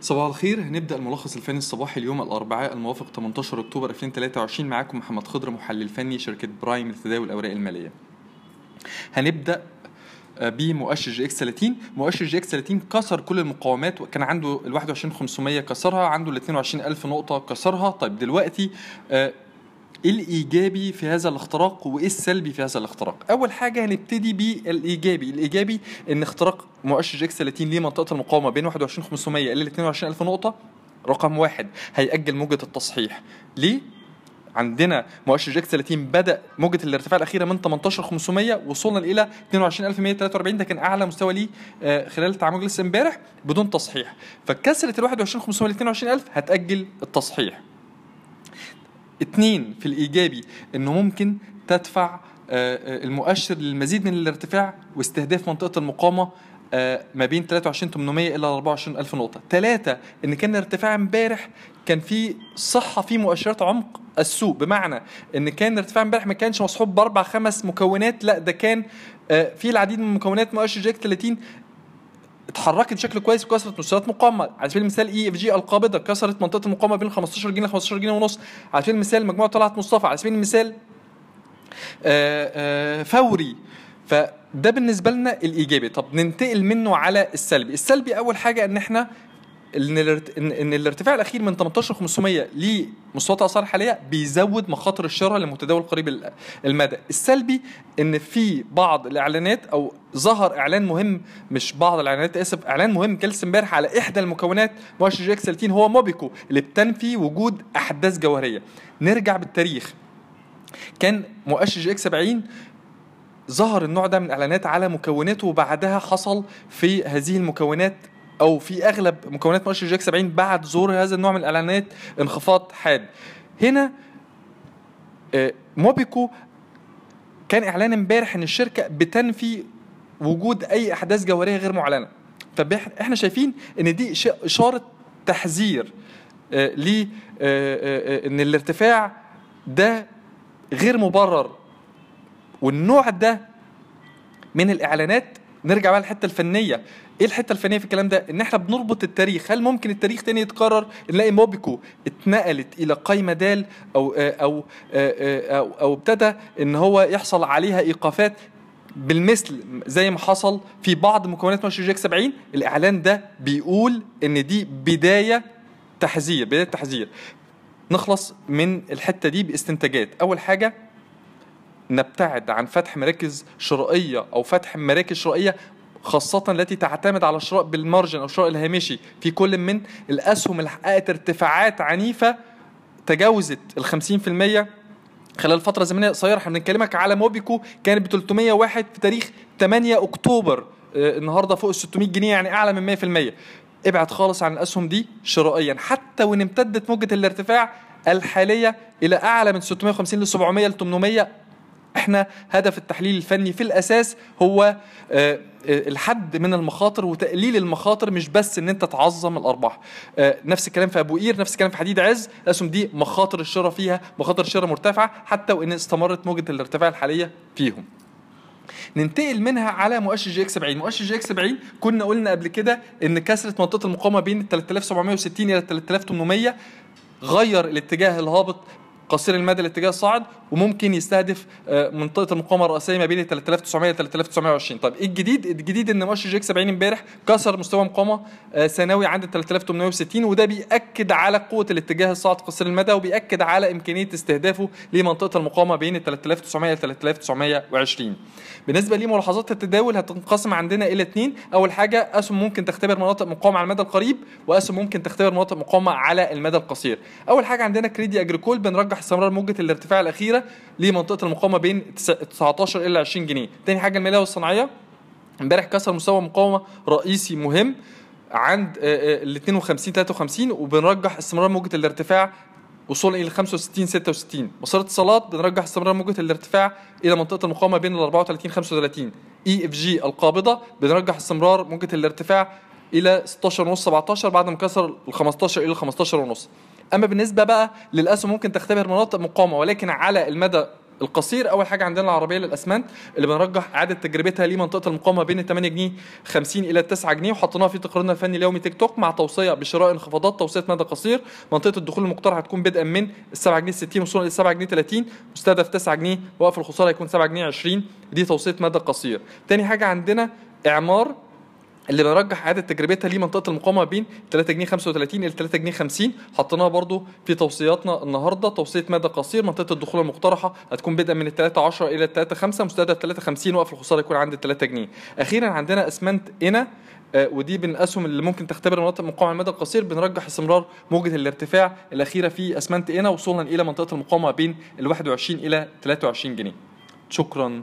صباح الخير. هنبدأ الملخص الفني الصباحي اليوم الأربعاء الموافق 18 أكتوبر 2023 معاكم محمد خضر محلل فني شركة Prime لتداول الأوراق المالية. هنبدأ آه، بمؤشر EGX 30 مؤشر EGX 30 كسر كل المقاومات وكان عنده ال 21500 كسرها عنده ال 22000 نقطة كسرها. طيب دلوقتي آه، إيه الإيجابي في هذا الاختراق وإيه السلبي في هذا الاختراق. أول حاجة هنبتدي بالإيجابي. الإيجابي إن اختراق مؤشر EGX 30 لمنطقة المقاومة بين 21500 إلى 22000 نقطة رقم واحد هيأجل موجة التصحيح. ليه؟ عندنا مؤشر EGX 30 بدأ موجة الارتفاع الأخيرة من 18500 وصلنا إلى 22143 ده كان أعلى مستوى ليه آه، خلال التعامل لسه امبارح بدون تصحيح. فكسرت ال 21500 ل 22000 هتأجل التصحيح. اتنين في الإيجابي إنه ممكن تدفع آه، آه، المؤشر للمزيد من الارتفاع واستهداف منطقة المقاومة آه، ما بين 23800 إلى 24000 نقطة. ثلاثة إن كان الارتفاع امبارح كان في صحة في مؤشرات عمق السوق. بمعنى إن كان الارتفاع امبارح ما كانش مصحوب بأربع خمس مكونات لا ده كان في العديد من مكونات مؤشر EGX 30 اتحركت بشكل كويس وكسرت مستويات مقاومة. على سبيل المثال EFG القابضة كسرت منطقة المقاومة بين 15 جنيه ل 15 جنيه ونص. على سبيل المثال مجموعه طلعت مصطفى. على سبيل المثال آه، آه، فوري. فده بالنسبة لنا الإيجابي. طب ننتقل منه على السلبي. السلبي أول حاجة إن إحنا إن إن الارتفاع الأخير من 18500 لمستويات الاسعار الحاليه بيزود مخاطر الشراء للمتداول قريب ال- المدى. السلبي إن في بعض الإعلانات أو ظهر إعلان مهم مش بعض الإعلانات آسف إعلان مهم جلس إمبارح على إحدى المكونات مؤشر EGX 30 هو موبكو اللي بتنفي وجود أحداث جوهرية. نرجع بالتاريخ. كان مؤشر EGX 70 ظهر النوع ده من الإعلانات على مكوناته وبعدها حصل في هذه المكونات أو في أغلب مكونات مؤشر EGX 70 بعد ظهور هذا النوع من الإعلانات انخفاض حاد. هنا آه، موبكو كان إعلان امبارح إن الشركة بتنفي وجود أي أحداث جوهرية غير معلنة. فاحنا شايفين إن دي إشارة تحذير آه، ل آه، إن الارتفاع ده غير مبرر. والنوع ده من الإعلانات نرجع بقى للحتة الفنية. إيه الحتة الفنية في الكلام ده؟ إن إحنا بنربط التاريخ. هل ممكن التاريخ تاني يتكرر؟ نلاقي موبيكو اتنقلت إلى قايمة دال أو أو أو أو ابتدى إن هو يحصل عليها إيقافات بالمثل زي ما حصل في بعض مكونات مؤشر جاك 70 الإعلان ده بيقول إن دي بداية تحذير بداية تحذير. نخلص من الحتة دي باستنتاجات. أول حاجة نبتعد عن فتح مراكز شرائية أو فتح مراكز شرائية خاصة التي تعتمد على الشراء بالمارجن أو الشراء الهامشي. في كل من الأسهم اللي حققت ارتفاعات عنيفة تجاوزت ال 50% خلال فترة زمنية قصيرة. إحنا بنكلمك على موبيكو كانت ب 301 في تاريخ 8 أكتوبر آه النهارده فوق ال 600 جنيه يعني أعلى من 100% ابعد خالص عن الأسهم دي شرائيا. حتى وإن امتدت موجة الارتفاع الحالية إلى أعلى من 650 ل 700 ل 800 إحنا هدف التحليل الفني في الأساس هو آه، آه، الحد من المخاطر وتقليل المخاطر مش بس إن أنت تعظم الأرباح. آه، نفس الكلام في أبو قير نفس الكلام في حديد عز. الاسهم دي مخاطر الشراء فيها مخاطر الشراء مرتفعة حتى وإن استمرت موجة الارتفاع الحالية فيهم. ننتقل منها على مؤشر EGX 70 مؤشر EGX 70 كنا قلنا قبل كده إن كسرت منطقة المقاومة بين 3760 إلى 3800 غير الاتجاه الهابط قصير المدى الاتجاه الصاعد وممكن يستهدف آه، منطقة المقاومة الرئيسية ما بين 3900 و 3920 طيب إيه الجديد؟ الجديد إن مؤشر EGX 70 امبارح كسر مستوى مقاومه آه، ثانوي عند 3860 وده بيأكد على قوة الاتجاه الصاعد قصير المدى وبيأكد على إمكانية استهدافه لمنطقة المقاومة بين 3900 و 3920 بالنسبة لملاحظات التداول هتنقسم عندنا إلى اثنين أول حاجة أسهم ممكن تختبر مناطق مقاومة على المدى القريب وأسهم ممكن تختبر مناطق مقاومة على المدى القصير. أول حاجة عندنا كريدي أجريكول بنرجح استمرار موجة الارتفاع الأخيرة لمنطقة المقاومة بين 19 إلى 20 جنيه. تاني حاجة الماليه والصناعية. امبارح كسر مستوى مقاومة رئيسي مهم عند ال 52 53 وبنرجح استمرار موجة الارتفاع وصولا إلى 65 66 مصر اتصالات بنرجح استمرار موجة الارتفاع إلى منطقة المقاومة بين ال 34 35 EFG القابضة بنرجح استمرار موجة الارتفاع إلى 16 ونص 17 بعد ما كسر ال 15 إلى 15 ونص. أما بالنسبة بقى للأسهم ممكن تختبر مناطق مقاومة ولكن على المدى القصير أول حاجة عندنا العربية للأسمنت اللي بنرجح إعادة تجربتها لمنطقة المقاومة بين 8 جنيه 50 إلى 9 جنيه وحطيناها في تقريرنا الفني اليومي تيك توك مع توصية بشراء انخفاضات توصية مدى قصير. منطقة الدخول المقترح هتكون بدءا من 7 جنيه 60 وصولا إلى 7 جنيه 30 مستهدف 9 جنيه وقف الخسارة هيكون 7 جنيه 20 دي توصية مدى قصير. تاني حاجة عندنا إعمار اللي بنرجح إعادة تجربتها لمنطقه المقاومة بين 3 جنيه 35 إلى 3 جنيه 50 حطيناها برضو في توصياتنا النهارده. توصية مدى قصير منطقة الدخول المقترحة هتكون بدءا من 3 10 إلى 3 5 مستهدف 3 50 وقف الخسارة يكون عند 3 جنيه. أخيرا عندنا أسمنت إنا آه، ودي من الاسهم اللي ممكن تختبر مناطق المقاومة على المدى القصير. بنرجح استمرار موجة الارتفاع الأخيرة في أسمنت إنا وصولا إلى منطقة المقاومة بين ال 21 إلى 23 جنيه. شكرا.